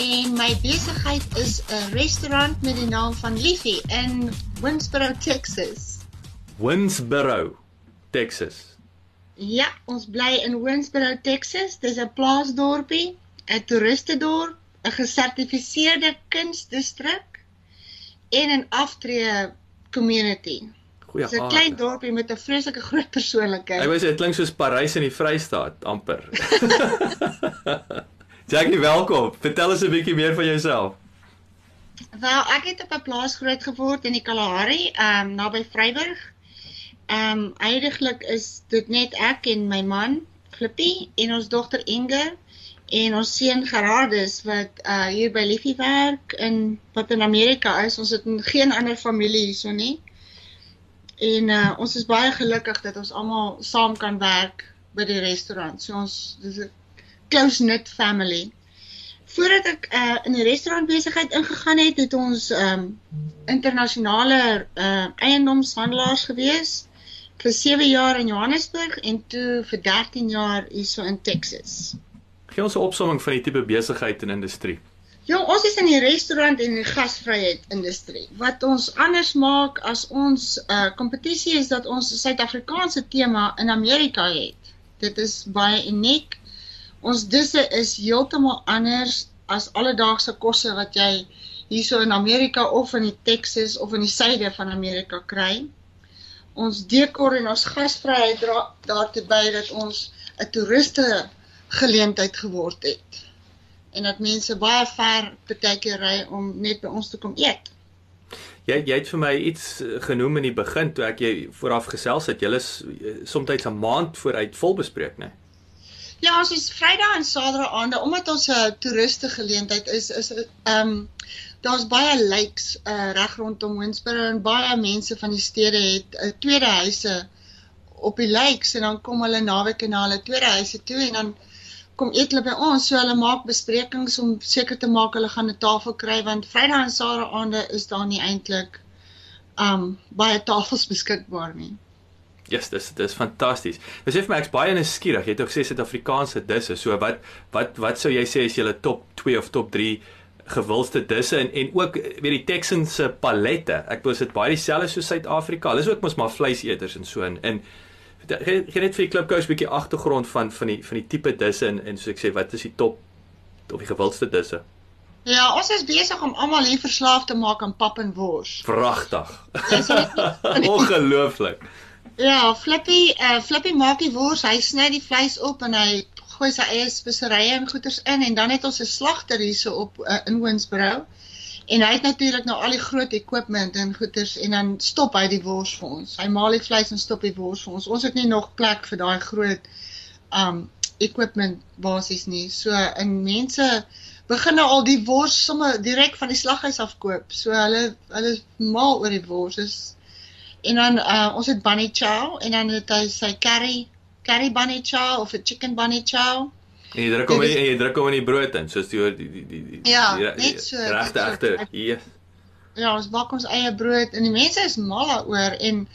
en my besigheid is 'n restaurant met die naam van Liefie in Winsboro, Texas. Winsboro, Texas. Ja, ons bly in Winsboro, Texas. Dis 'n plaasdorpie, 'n toeristedorp, 'n gesertifiseerde kunsdistrik en 'n aftree community. Goeie Dis 'n klein dorpie met 'n vreeslike groot persoonlikheid. Ek wou sê dit klink soos Parys in die Vrystaat amper. Jackie, welkom. Vertel ons 'n bietjie meer van jouself. Wel, ek het op 'n plaas groot geword in die Kalahari, ehm um, naby Vryburg. Ehm um, eindiglik is dit net ek en my man, Flippie, en ons dogter Inge en ons seun Gerardus wat uh hier by Liefie werk in wat in Amerika is. Ons het geen ander familie hierso nie. En uh ons is baie gelukkig dat ons almal saam kan werk by die restaurant. So ons dis 'n close knit family. Voordat ek uh in die restaurantbesigheid ingegaan het, het ons um internasionale uh eiendomshandelaars gewees vir 7 jaar in Johannesburg en toe vir 13 jaar hierso in Texas. Gee ons 'n opsomming van die tipe besigheid en industrie. Ja, ons is in die restaurant en die gasvryheid industrie. Wat ons anders maak as ons uh kompetisie is dat ons 'n Suid-Afrikaanse tema in Amerika het. Dit is baie uniek. Ons disse is heeltemal anders as alledaagse kosse wat jy hierso in Amerika of in die Texas of in die suide van Amerika kry. Ons dekor en ons gasvryheid dra daartoe by dat ons 'n toeriste geleentheid geword het en dat mense baie ver partykeer ry om net by ons te kom eet. Jy jy het vir my iets eh, genoem in die begin toe ek jy vooraf gesels het. Julle is eh, soms 'n maand vooruit vol bespreek, né? Ja, ons is Vrydag en Saterdag aande omdat ons 'n toeriste geleentheid is, is ehm um, daar's baie lakes uh, reg rondom Winsboro en baie mense van die stede het uh, tweede huise op die lakes en dan kom hulle naweke na hulle tweede huise toe en dan kom eet hulle by ons. So hulle maak besprekings om seker te maak hulle gaan 'n tafel kry want Vrydag en Saterdag aande is daar nie eintlik um baie tafels beskikbaar nie. Ja, yes, dis dis fantasties. Dis vir my ek's baie nuuskierig. Jy het ook gesê Suid-Afrikaanse disse. So wat wat wat sou jy sê is julle top 2 of top 3 gewildste disse en en ook weet die Texans se palette. Ek wou dit baie dieselfde soos Suid-Afrika. Hulle is ook mos maar vleiseters en so in in gee net vir die klipkous 'n bietjie agtergrond van van die van die tipe disse en en soos ek sê wat is die top of die gewildste disse? Ja, ons is besig om almal hier verslaaf te maak aan pap en wors. Pragtig. Ongelooflik. Ja, Flippy, uh Flippy maak die wors, hy sny die vleis op en hy gooi sy eie speserye en goeders in en dan het ons 'n slagter hierso op uh, in Winsboro. En hy het natuurlik nou al die groot equipment en goeders en dan stop hy die wors vir ons. Hy maal die vleis en stop die wors vir ons. Ons het nie nog plek vir daai groot um equipment basies nie. So in mense begin nou al die wors sommer direk van die slaghuis af koop. So hulle hulle maal oor die wors. Is en dan uh ons het bunny chow en dan het hy sy curry curry bunny chow of 'n chicken bunny chow. En jy druk hom in jy druk hom in die brood in soos die die die die, die Ja, die, net so, regte net so. agter. Yes. Ja, ons bak ons eie brood en die mense is mal daaroor en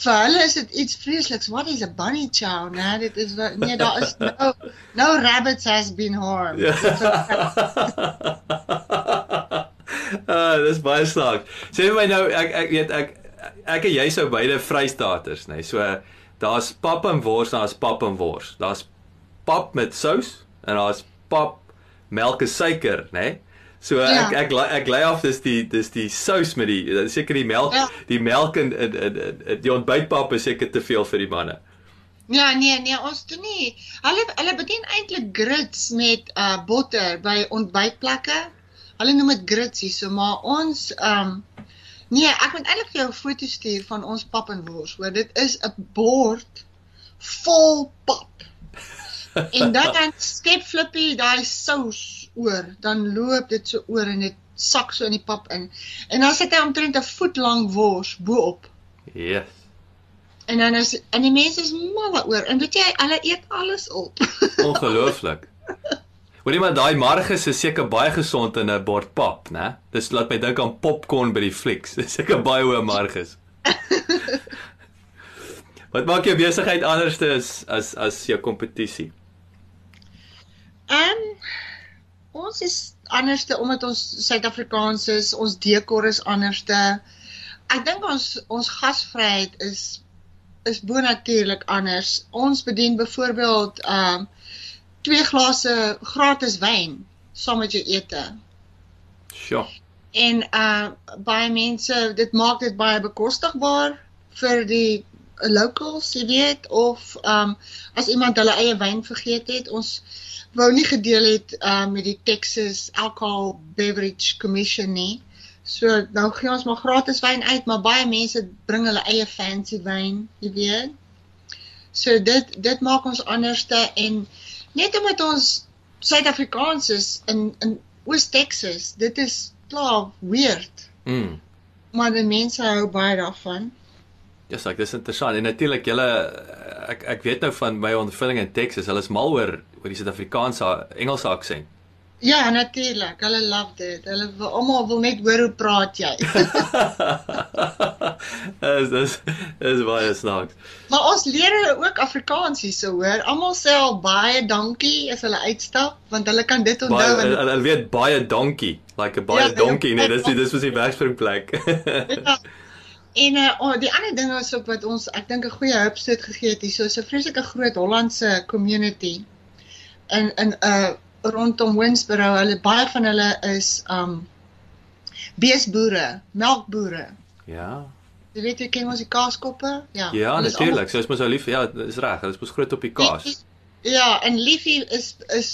vir hulle is dit iets vreesliks. What is a bunny chow? Nee, dit is nee, daar is no no rabbits has been harmed. Ja. Ah, dis baie snaaks. Sê vir my nou ek ek weet ek ek en jy sou beide Vrystaaters, nê. Nee. So daar's pap en wors, daar's pap en wors. Daar's pap met sous en daar's pap melk en suiker, nê. Nee. So Ja. ek ek ek, lei af dis die dis die sous met die seker die melk, Ja. die melk en in in in die ontbytpap is seker te veel vir die manne. Ja, nee, nee, ons doen nie. Hulle hulle bedien eintlik grits met uh botter by ontbytplekke. Hulle noem dit grits hierso, maar ons um nee, ek moet eintlik vir jou 'n foto stuur van ons pap en wors, hoor. Dit is 'n bord vol pap. En dan dan skep Flippy daai sous oor, dan loop dit so oor en dit sak so in die pap in. En dan sit hy omtrent 'n voet lank wors bo-op. Yes. En dan is en die mense is mal daaroor. En weet jy, hulle eet alles op. Ongelooflik. Hoorie maar daai marges is seker baie gesond in 'n bord pap, né? Dis laat my dink aan popcorn by die flieks. Dis seker baie hoë marges. Wat maak jou besigheid anders as as as jou kompetisie? Ehm um, ons is anderste omdat ons Suid-Afrikaans is, ons dekor is anderste. Ek dink ons ons gasvryheid is is bonatuurlik anders. Ons bedien byvoorbeeld ehm um, twee glase gratis wyn saam met jou ete. Sjoe. En uh baie mense, dit maak dit baie bekostigbaar vir die locals, jy weet, of um, as iemand hulle eie wyn vergeet het, ons wou nie gedeel het uh met die Texas Alcohol Beverage Commission nie. So nou gee ons maar gratis wyn uit, maar baie mense bring hulle eie fancy wyn, jy weet. So dit dit maak ons anderste en net omdat ons Suid-Afrikaans is in in Oos-Texas, dit is klaar weird. Mm. Maar die mense hou baie daarvan. Ja, yes, ek dis interessant. En natuurlik julle ek ek weet nou van my ondervinding in Texas, hulle is mal oor oor die Suid-Afrikaanse Engelse aksent. Ja, natuurlik. Hulle love dit. Hulle wil almal wil net hoor hoe praat jy. dis dis is baie snaaks. maar ons leer hulle ook Afrikaans hierso, hoor. Almal sê al baie dankie as hulle uitstap, want hulle kan dit onthou Baie, en hulle weet baie donkie, like 'n baie Ja, donkie, nee, dis dis was die wegspringplek. Ja. En uh, oh, die ander ding was ook wat ons ek dink 'n goeie hupstoot gegee het hierso, so 'n vreeslike groot Hollandse community in in 'n uh, rondom Winsboro. Hulle baie van hulle is um beesboere, melkboere. ja. Jy weet jy ken ons die kaaskoppe? Ja. Ja, natuurlik. So is mos ou lief. Ja, dis reg. Hulle is mos groot op die kaas. Ja, en liefie is is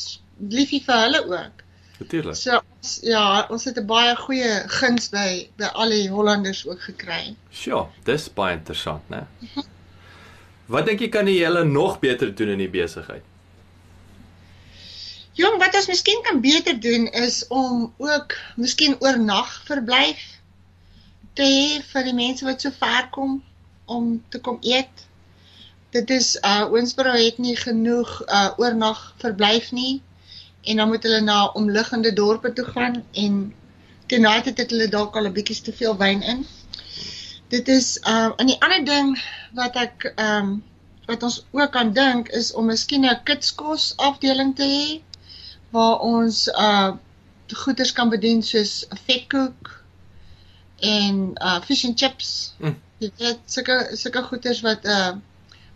liefie vir hulle ook. Natuurlik. So ons ja, ons het 'n baie goeie guns by by al die Hollanders ook gekry. Sjoe, dis baie interessant, né? Wat dink jy kan jy hulle nog beter doen in die besigheid? Jong, wat ons miskien kan beter doen is om ook miskien oornag verblyf te hê vir die mense wat so ver kom om te kom eet. Dit is uh Owensboro het nie genoeg uh oornag verblyf nie en dan moet hulle na omliggende dorpe toe gaan en daai tyd het hulle dalk al 'n bietjie te veel wyn in. Dit is uh en die ander ding wat ek ehm um, wat ons ook kan dink is om miskien 'n kitskos afdeling te hê waar ons uh goeders kan bedien soos vetkoek en uh fish and chips. Mm. Jy weet sulke sulke goeders wat uh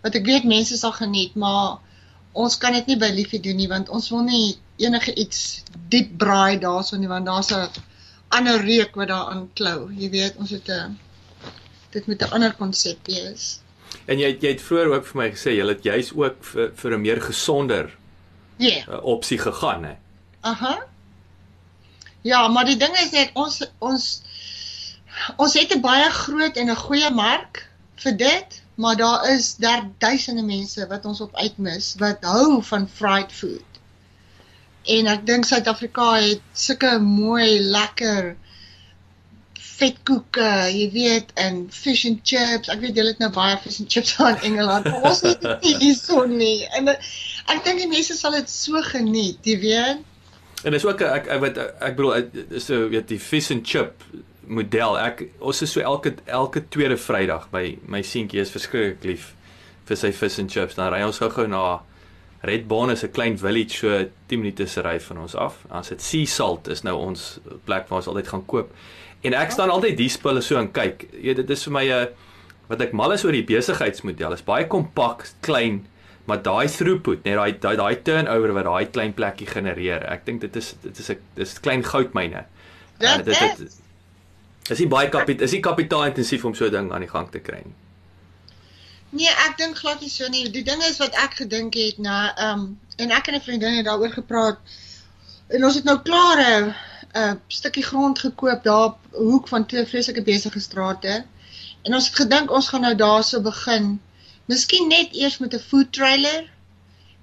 wat ek weet mense sal geniet, maar ons kan dit nie by Liefie doen nie want ons wil nie enige iets diep braai daarson nie want daar's 'n ander reuk wat daaraan klou. Jy weet, ons het 'n dit moet 'n ander konsep wees. En jy jy het vroeër ook vir my gesê jy het juis ook vir vir 'n meer gesonder. Yeah. uh, opsie gegaan, hè. Aha. Ja, maar die ding is net ons ons ons het 'n baie groot en 'n goeie mark vir dit, maar daar is daar duisende mense wat ons op uitmis wat hou van fried food. En ek dink Suid-Afrika het sulke mooi lekker vetkoeke, jy weet, en fish and chips. Ek weet julle het nou baie fish and chips aan Engeland. Maar ons het dit nie hierso nie. En eh, ek dink die mense sal dit so geniet, jy weet. En dis ook ek ek weet ek bedoel ek- dis so weet die fish and chip model. Ek ons is so elke elke tweede Vrydag by my seentjie is verskriklik lief vir sy fish and chips. Dan ry ons gou-gou na Red Barn is 'n klein village so 10 minute se ry van ons af. Ons het Sea Salt is nou ons plek waar ons altyd gaan koop. En ek staan altyd die spulle so en kyk. Jy dit is vir my 'n wat ek mal is oor die besigheidsmodel. Is baie kompak, klein, maar daai throughput, net daai daai daai turnover wat daai klein plekkie genereer. Ek dink dit is dit is 'n dis klein goudmyne. Ja, Uh, dit dit is nie baie kapitaal is nie kapitaalintensief om so 'n ding aan die gang te kry nie. Nee, ek dink glad nie so nie. Die ding is wat ek gedink het na ehm um, en ek en 'n vriendin het daaroor gepraat. En ons het nou klaar 'n 'n stukkie grond gekoop daar op hoek van twee vreeslike besige strate. En ons het gedink ons gaan nou daarso begin. Miskien net eers met 'n food trailer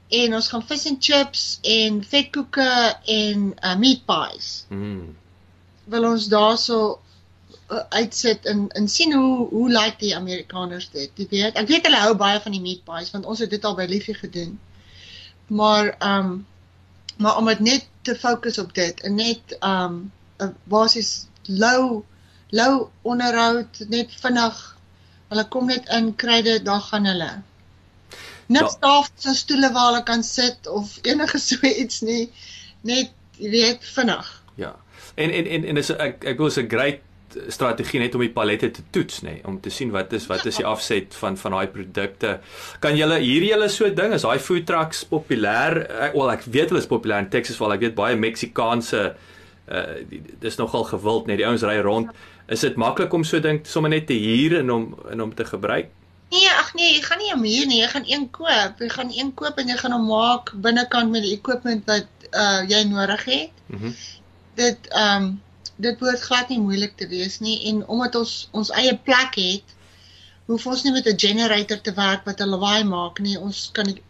en ons gaan fish and chips en vetkoeke en uh, meat pies. Mm. wil ons daarso uitsit en en sien hoe hoe lyk like die Amerikaners dit. Jy weet, ek weet hulle hou baie van die meat pies want ons het dit al by Liefie gedoen. Maar ehm um, maar om dit net te fokus op dit en net ehm um, 'n basies lou lou onderhoud net vinnig hulle kom net in kry dit dan gaan hulle niks ja. daar so stoele waar hulle kan sit of enige so iets nie net jy weet vinnig ja en en en en is ek ek wil 'n great strategie net om die palette te toets nê om te sien wat is wat is die afset van van daai produkte. Kan julle hier julle so ding is daai food trucks populêr? Wel ek weet hulle is populêr in Texas waar ek weet baie Meksikaanse uh dis nogal gewild net die ouens ry rond. Is dit maklik om so ding sommer net te huur en om en om te gebruik? Nee, ag nee, jy gaan nie hom huur nie, jy gaan een koop. Jy gaan een koop en jy gaan hom maak binnekant met die equipment wat uh jy nodig het. Mhm. Mm dit ehm um, dit behoort glad nie moeilik te wees nie en omdat ons ons eie plek het, hoef ons nie met 'n generator te werk wat 'n lawaai maak nie. Ons kan die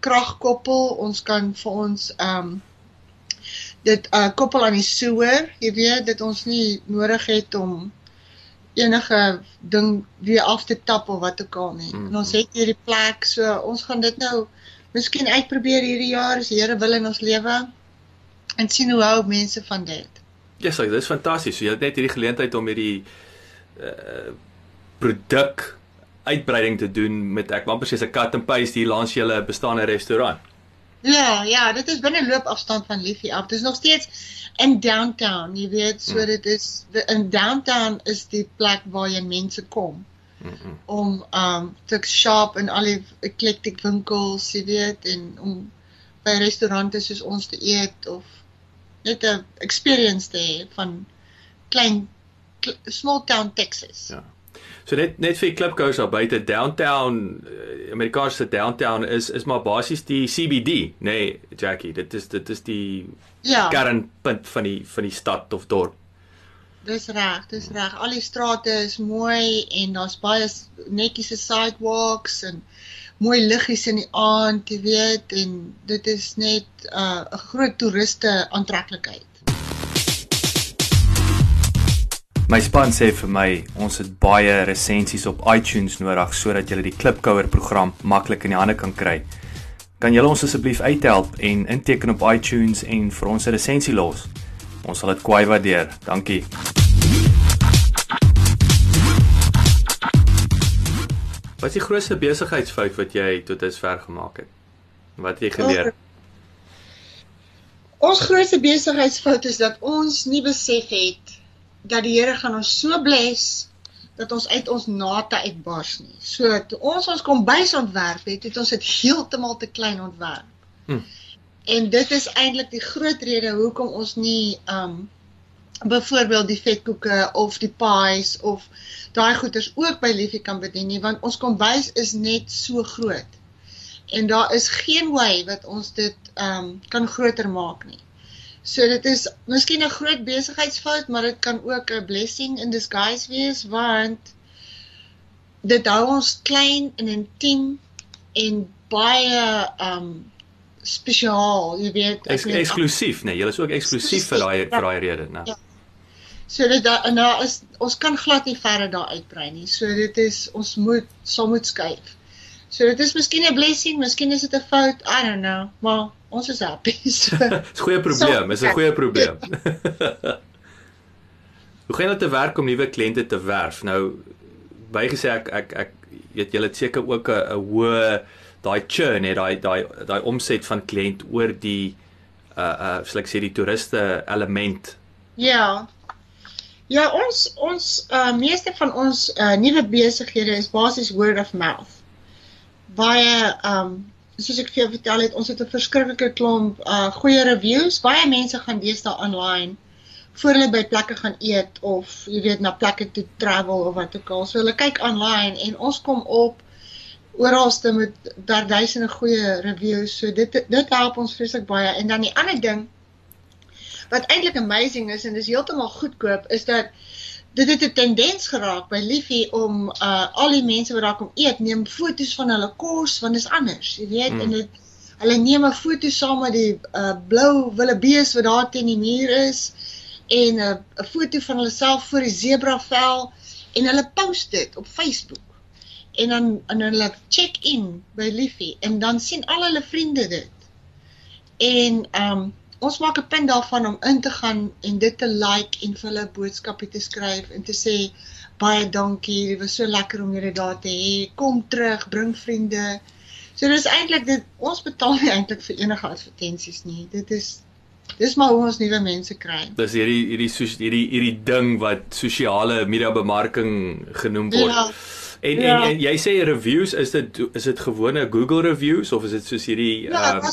krag koppel, ons kan vir ons ehm um, dit uh koppel aan die sewer, jy weet, dit ons nie nodig het om enige ding weer af te tap of wat ook al nie. Mm. En ons het hierdie plek, so ons gaan dit nou miskien uitprobeer hierdie jaar as die Here wil in ons lewe en sien hoe hou mense van dit. Ja, so, dit is fantasties. So, jy het net hierdie geleentheid om hierdie uh produk uitbreiding te doen met ek amper sê 'n cut and paste hier langs julle bestaande restaurant. Ja, ja, dit is binne loopafstand van Liefie af. Dit is nog steeds in downtown, jy weet, so hmm. dit is in downtown is die plek waar jy mense kom. Mm -hmm. om um te shop in al die eclectic winkels, jy weet, en om by restaurante soos ons te eet of net 'n experience te hê van klein small town Texas. Ja. So net net vir klipkous daar buite downtown uh, Amerikaanse downtown is is maar basies die CBD, nê, nee, Jackie. Dit is dit is die ja. kernpunt van die van die stad of dorp. Dis reg, dis reg. Al die strate is mooi en daar's baie netjiese sidewalks en mooi liggies in die aand, jy weet, en dit is net 'n uh, groot toeriste aantreklikheid. My span sê vir my, ons het baie resensies op iTunes nodig sodat jy die Klipkouer program maklik in die hande kan kry. Kan julle ons asseblief uithelp en inteken op iTunes en vir ons 'n resensie los? Ons sal dit kwai waardeer. Dankie. Wat is die grootste besigheidsfout wat jy tot dusver gemaak het? Wat het jy geleer? Ons grootste besigheidsfout is dat ons nie besef het dat die Here gaan ons so bless dat ons uit ons nate uitbars nie. So ons ons kombuis ontwerp het, het ons dit heeltemal te klein ontwerp. Hm. En dit is eintlik die groot rede hoekom ons nie um byvoorbeeld die vetkoeke of die pies of daai goeders ook by Liefie kan bedien nie want ons kombuis is net so groot. En daar is geen way wat ons dit ehm um, kan groter maak nie. So dit is miskien 'n groot besigheidsfout, maar dit kan ook 'n blessing in disguise wees want dit hou ons klein en intiem en baie ehm um, spesiaal, jy weet, Ex eksklusief, nee, jy is ook eksklusief vir daai vir daai rede, né? Ja. So dit daar en daar is ons kan glad nie verder daar uitbrei nie. So dit is ons moet sal moet skuif. So dit is miskien 'n blessing, miskien is dit 'n fout, I don't know, maar ons is happy. So. Dis 'n goeie probleem, is 'n goeie probleem. Hoe gaan dit te werk om nuwe kliënte te werf? Nou bygesê ek ek ek weet julle het seker ook 'n 'n hoë daai churn, hè, daai daai daai omset van kliënt oor die uh uh sal ek sê die toeriste element. Ja. Ja, ons ons uh meeste van ons uh nuwe besighede is basies word of mouth. Baie um soos ek vir jou vertel het, ons het 'n verskriklike klomp uh goeie reviews. Baie mense gaan deesdae online voor hulle by plekke gaan eet of jy weet na plekke toe travel of wat ook al. So hulle kyk online en ons kom op oralste met daar duisende goeie reviews. So dit dit help ons vreeslik baie. En dan die ander ding wat eintlik amazing is en dis heeltemal goedkoop is dat dit het 'n tendens geraak by Liefie om uh al die mense wat daar kom eet neem foto's van hulle kos want dit is anders jy weet hmm. en dit hulle neem 'n foto saam met die uh blou willebees wat daar teen die muur is en 'n 'n foto van hulle self voor die zebravel en hulle post dit op Facebook. En dan en hulle check in by Liefie en dan sien al hulle vriende dit. En um ons maak 'n punt daarvan om in te gaan en dit te like en vir hulle boodskapie te skryf en te sê baie dankie, dit was so lekker om julle daar te hê. Kom terug, bring vriende. So dis eintlik dit ons betaal nie eintlik vir enige advertensies nie. Dit is dis maar hoe ons nuwe mense kry. Dis hierdie hierdie hierdie hierdie ding wat sosiale media bemarking genoem word. Ja. En, Ja. en en jy sê reviews is dit is dit gewone Google reviews of is dit soos hierdie Ja, ehm,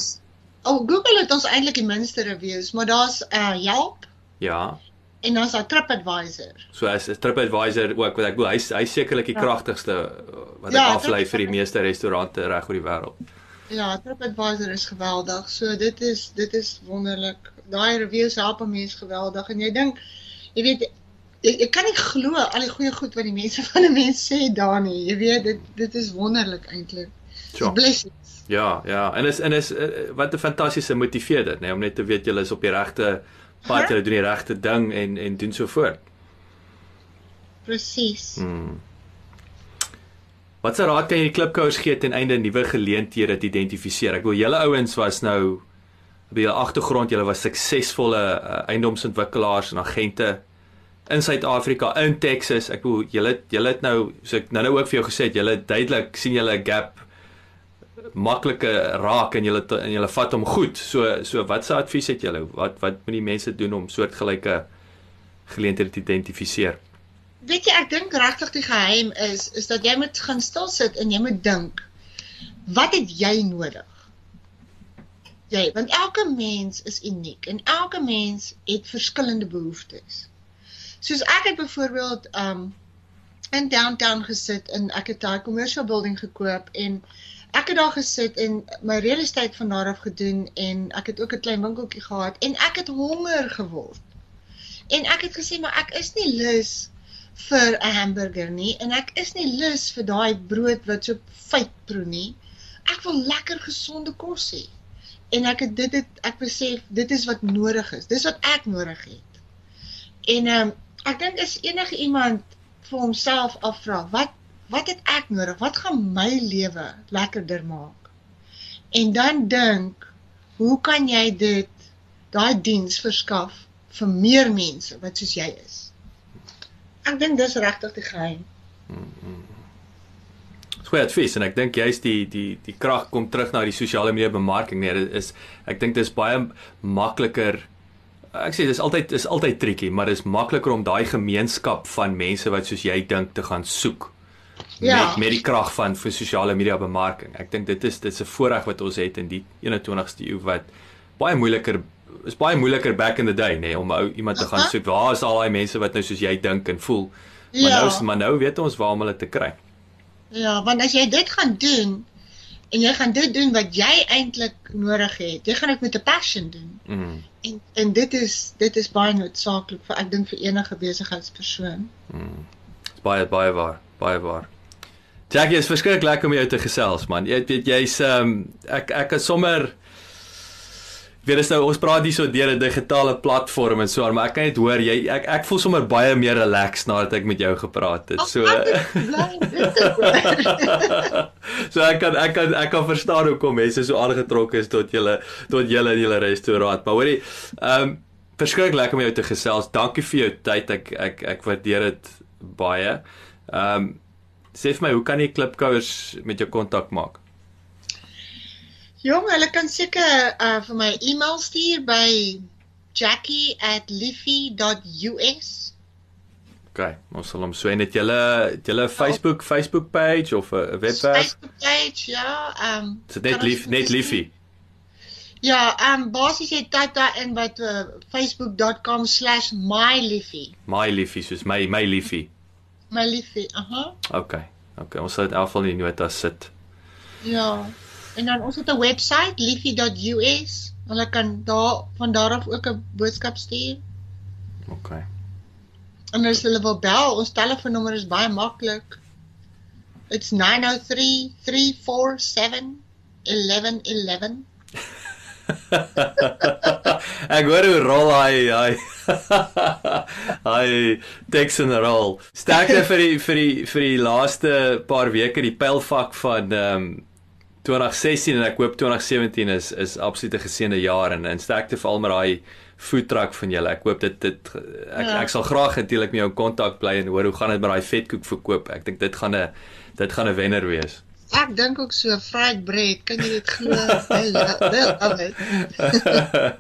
ons oh, Google het ons eintlik die minste reviews, maar daar's uh, Yelp ja, en dan's daar TripAdvisor. so as TripAdvisor ook wat ek bedoel hy's hy's sekerlik die Ja. kragtigste uh, wat Ja, ek aflei vir die meeste restaurante reg oor die wêreld. Ja, TripAdvisor is geweldig. So dit is dit is wonderlik. Daai reviews help 'n mens geweldig en jy dink jy weet jy, jy kan nie glo al die goeie goed wat die mense van 'n mens sê daar nie. Jy weet dit dit is wonderlik eintlik. Sure. Blessings. Ja, ja, en is en is uh, wat 'n fantastiese motiveerder, nê, nee, om net te weet jy is op die regte pad, Aha. jy doen die regte ding en en doen so voort. Presies. Hmm. Wat se raad kan jy die klipkouers gee ten einde nuwe geleenthede te identifiseer? Ek wil julle ouens was nou by julle agtergrond, julle was suksesvolle uh, eiendomsontwikkelaars en agente in Suid-Afrika, in Texas. Ek wil julle julle het nou so ek nou nou ook vir jou gesê het, julle duidelik sien julle 'n gap maklike raak en julle en julle vat hom goed. So so wat se advies het julle? Wat wat moet die mense doen om soortgelyke geleenthede te identifiseer? Weet jy, ek dink regtig die geheim is is dat jy moet gaan stil sit en jy moet dink. Wat het jy nodig? Jy, want elke mens is uniek en elke mens het verskillende behoeftes. Soos ek het byvoorbeeld um in downtown gesit en ek het daai commercial building gekoop en ek het daar gesit en my real estate van daar af gedoen en ek het ook 'n klein winkeltjie gehad en ek het honger geword. En ek het gesê maar ek is nie lus vir 'n hamburger nie en ek is nie lus vir daai brood wat so feit proe nie. Ek wil lekker gesonde kos hê. En ek het dit het ek besef dit is wat nodig is. Dis wat ek nodig het. En ehm um, ek dink as enige iemand vir homself afvra, wat wat het ek nodig? Wat gaan my lewe lekkerder maak? En dan dink, hoe kan jy dit daai diens verskaf vir meer mense wat soos jy is? Ek dink dis regtig die geheim. Dis goeie advies en ek dink juist die die die krag kom terug na die sosiale media bemarking nee dit is ek dink dis baie makliker ek sê dis altyd is altyd triekie maar dis makliker om daai gemeenskap van mense wat soos jy dink te gaan soek Ja. met met die krag van vir sosiale media bemarking. Ek dink dit is dit is 'n voorreg wat ons het in die 21ste eeu wat baie moeiliker is baie moeiliker back in the day nê nee, om ou iemand te gaan soek. Waar is al daai mense wat nou soos jy dink en voel? Maar Ja. nou maar nou weet ons waar om hulle te kry. Ja, want as jy dit gaan doen en jy gaan dit doen wat jy eintlik nodig het, jy gaan dit met 'n passion doen. mm. En en dit is dit is baie noodsaaklik vir ek dink vir enige besigheidspersoon. Dis baie baie waar, baie waar. Jackie, is verskriklik lekker om jou te gesels man. Jy weet jy's ehm um, ek ek is sommer weet is nou ons praat hier so deur 'n digitale platform en so aan, maar ek kan net hoor jy ek ek voel sommer baie meer relaxed nadat ek met jou gepraat het. So ek so ek kan ek kan ek kan verstaan hoekom mense so aangetrokke is tot julle tot julle in julle restaurant. Maar hoorie, ehm um, verskriklik lekker om jou te gesels. Dankie vir jou tyd. Ek ek ek waardeer dit baie. Ehm um, sê vir my, hoe kan jy klipkouers met jou kontak maak? Jong, hulle kan seker uh vir my e-mail stuur by jackie@liffy.us. OK, ons sal hom so en het julle het julle 'n Facebook Facebook page of 'n 'n webwerf? Facebook page, ja. Ehm um, dit net lief net liefie? Ja, ehm um, basies jy typ daar in by uh, facebook.com/myliffy. My liefie, soos my my liefie. My liefie, aha. OK. OK, ons sal dit in elk geval in die notas sit. Ja. En dan ons het 'n webwerf liefie.us. Hulle kan daar van daar af ook 'n boodskap stuur. OK. En as hulle wil bel, ons telefoonnommer is baie maklik. It's 903 347 1111. ek hoor hoe rol hy hy Hi, Texan roll. Sterkte vir die vir die vir die laaste paar weke die pylfak van ehm um, 2016 en ek hoop 2017 is is absolute geseënde jaar en en sterkte vir al met daai food truck van julle. Ek hoop dit dit ek ja. ek sal graag natuurlik met jou in kontak bly en hoor hoe gaan dit met daai vetkoek verkoop. Ek dink dit gaan 'n dit gaan 'n wenner wees. Ek dink ook so fried bread, kan jy dit glo? Wel, wel.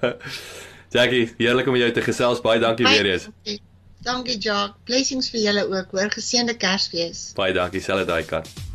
Jackie, heerlik om jou te gesels. Baie dankie weer eens. Dankie Jack. Blessings vir julle ook. Hoor geseënde Kersfees. Baie dankie selfde daai kant.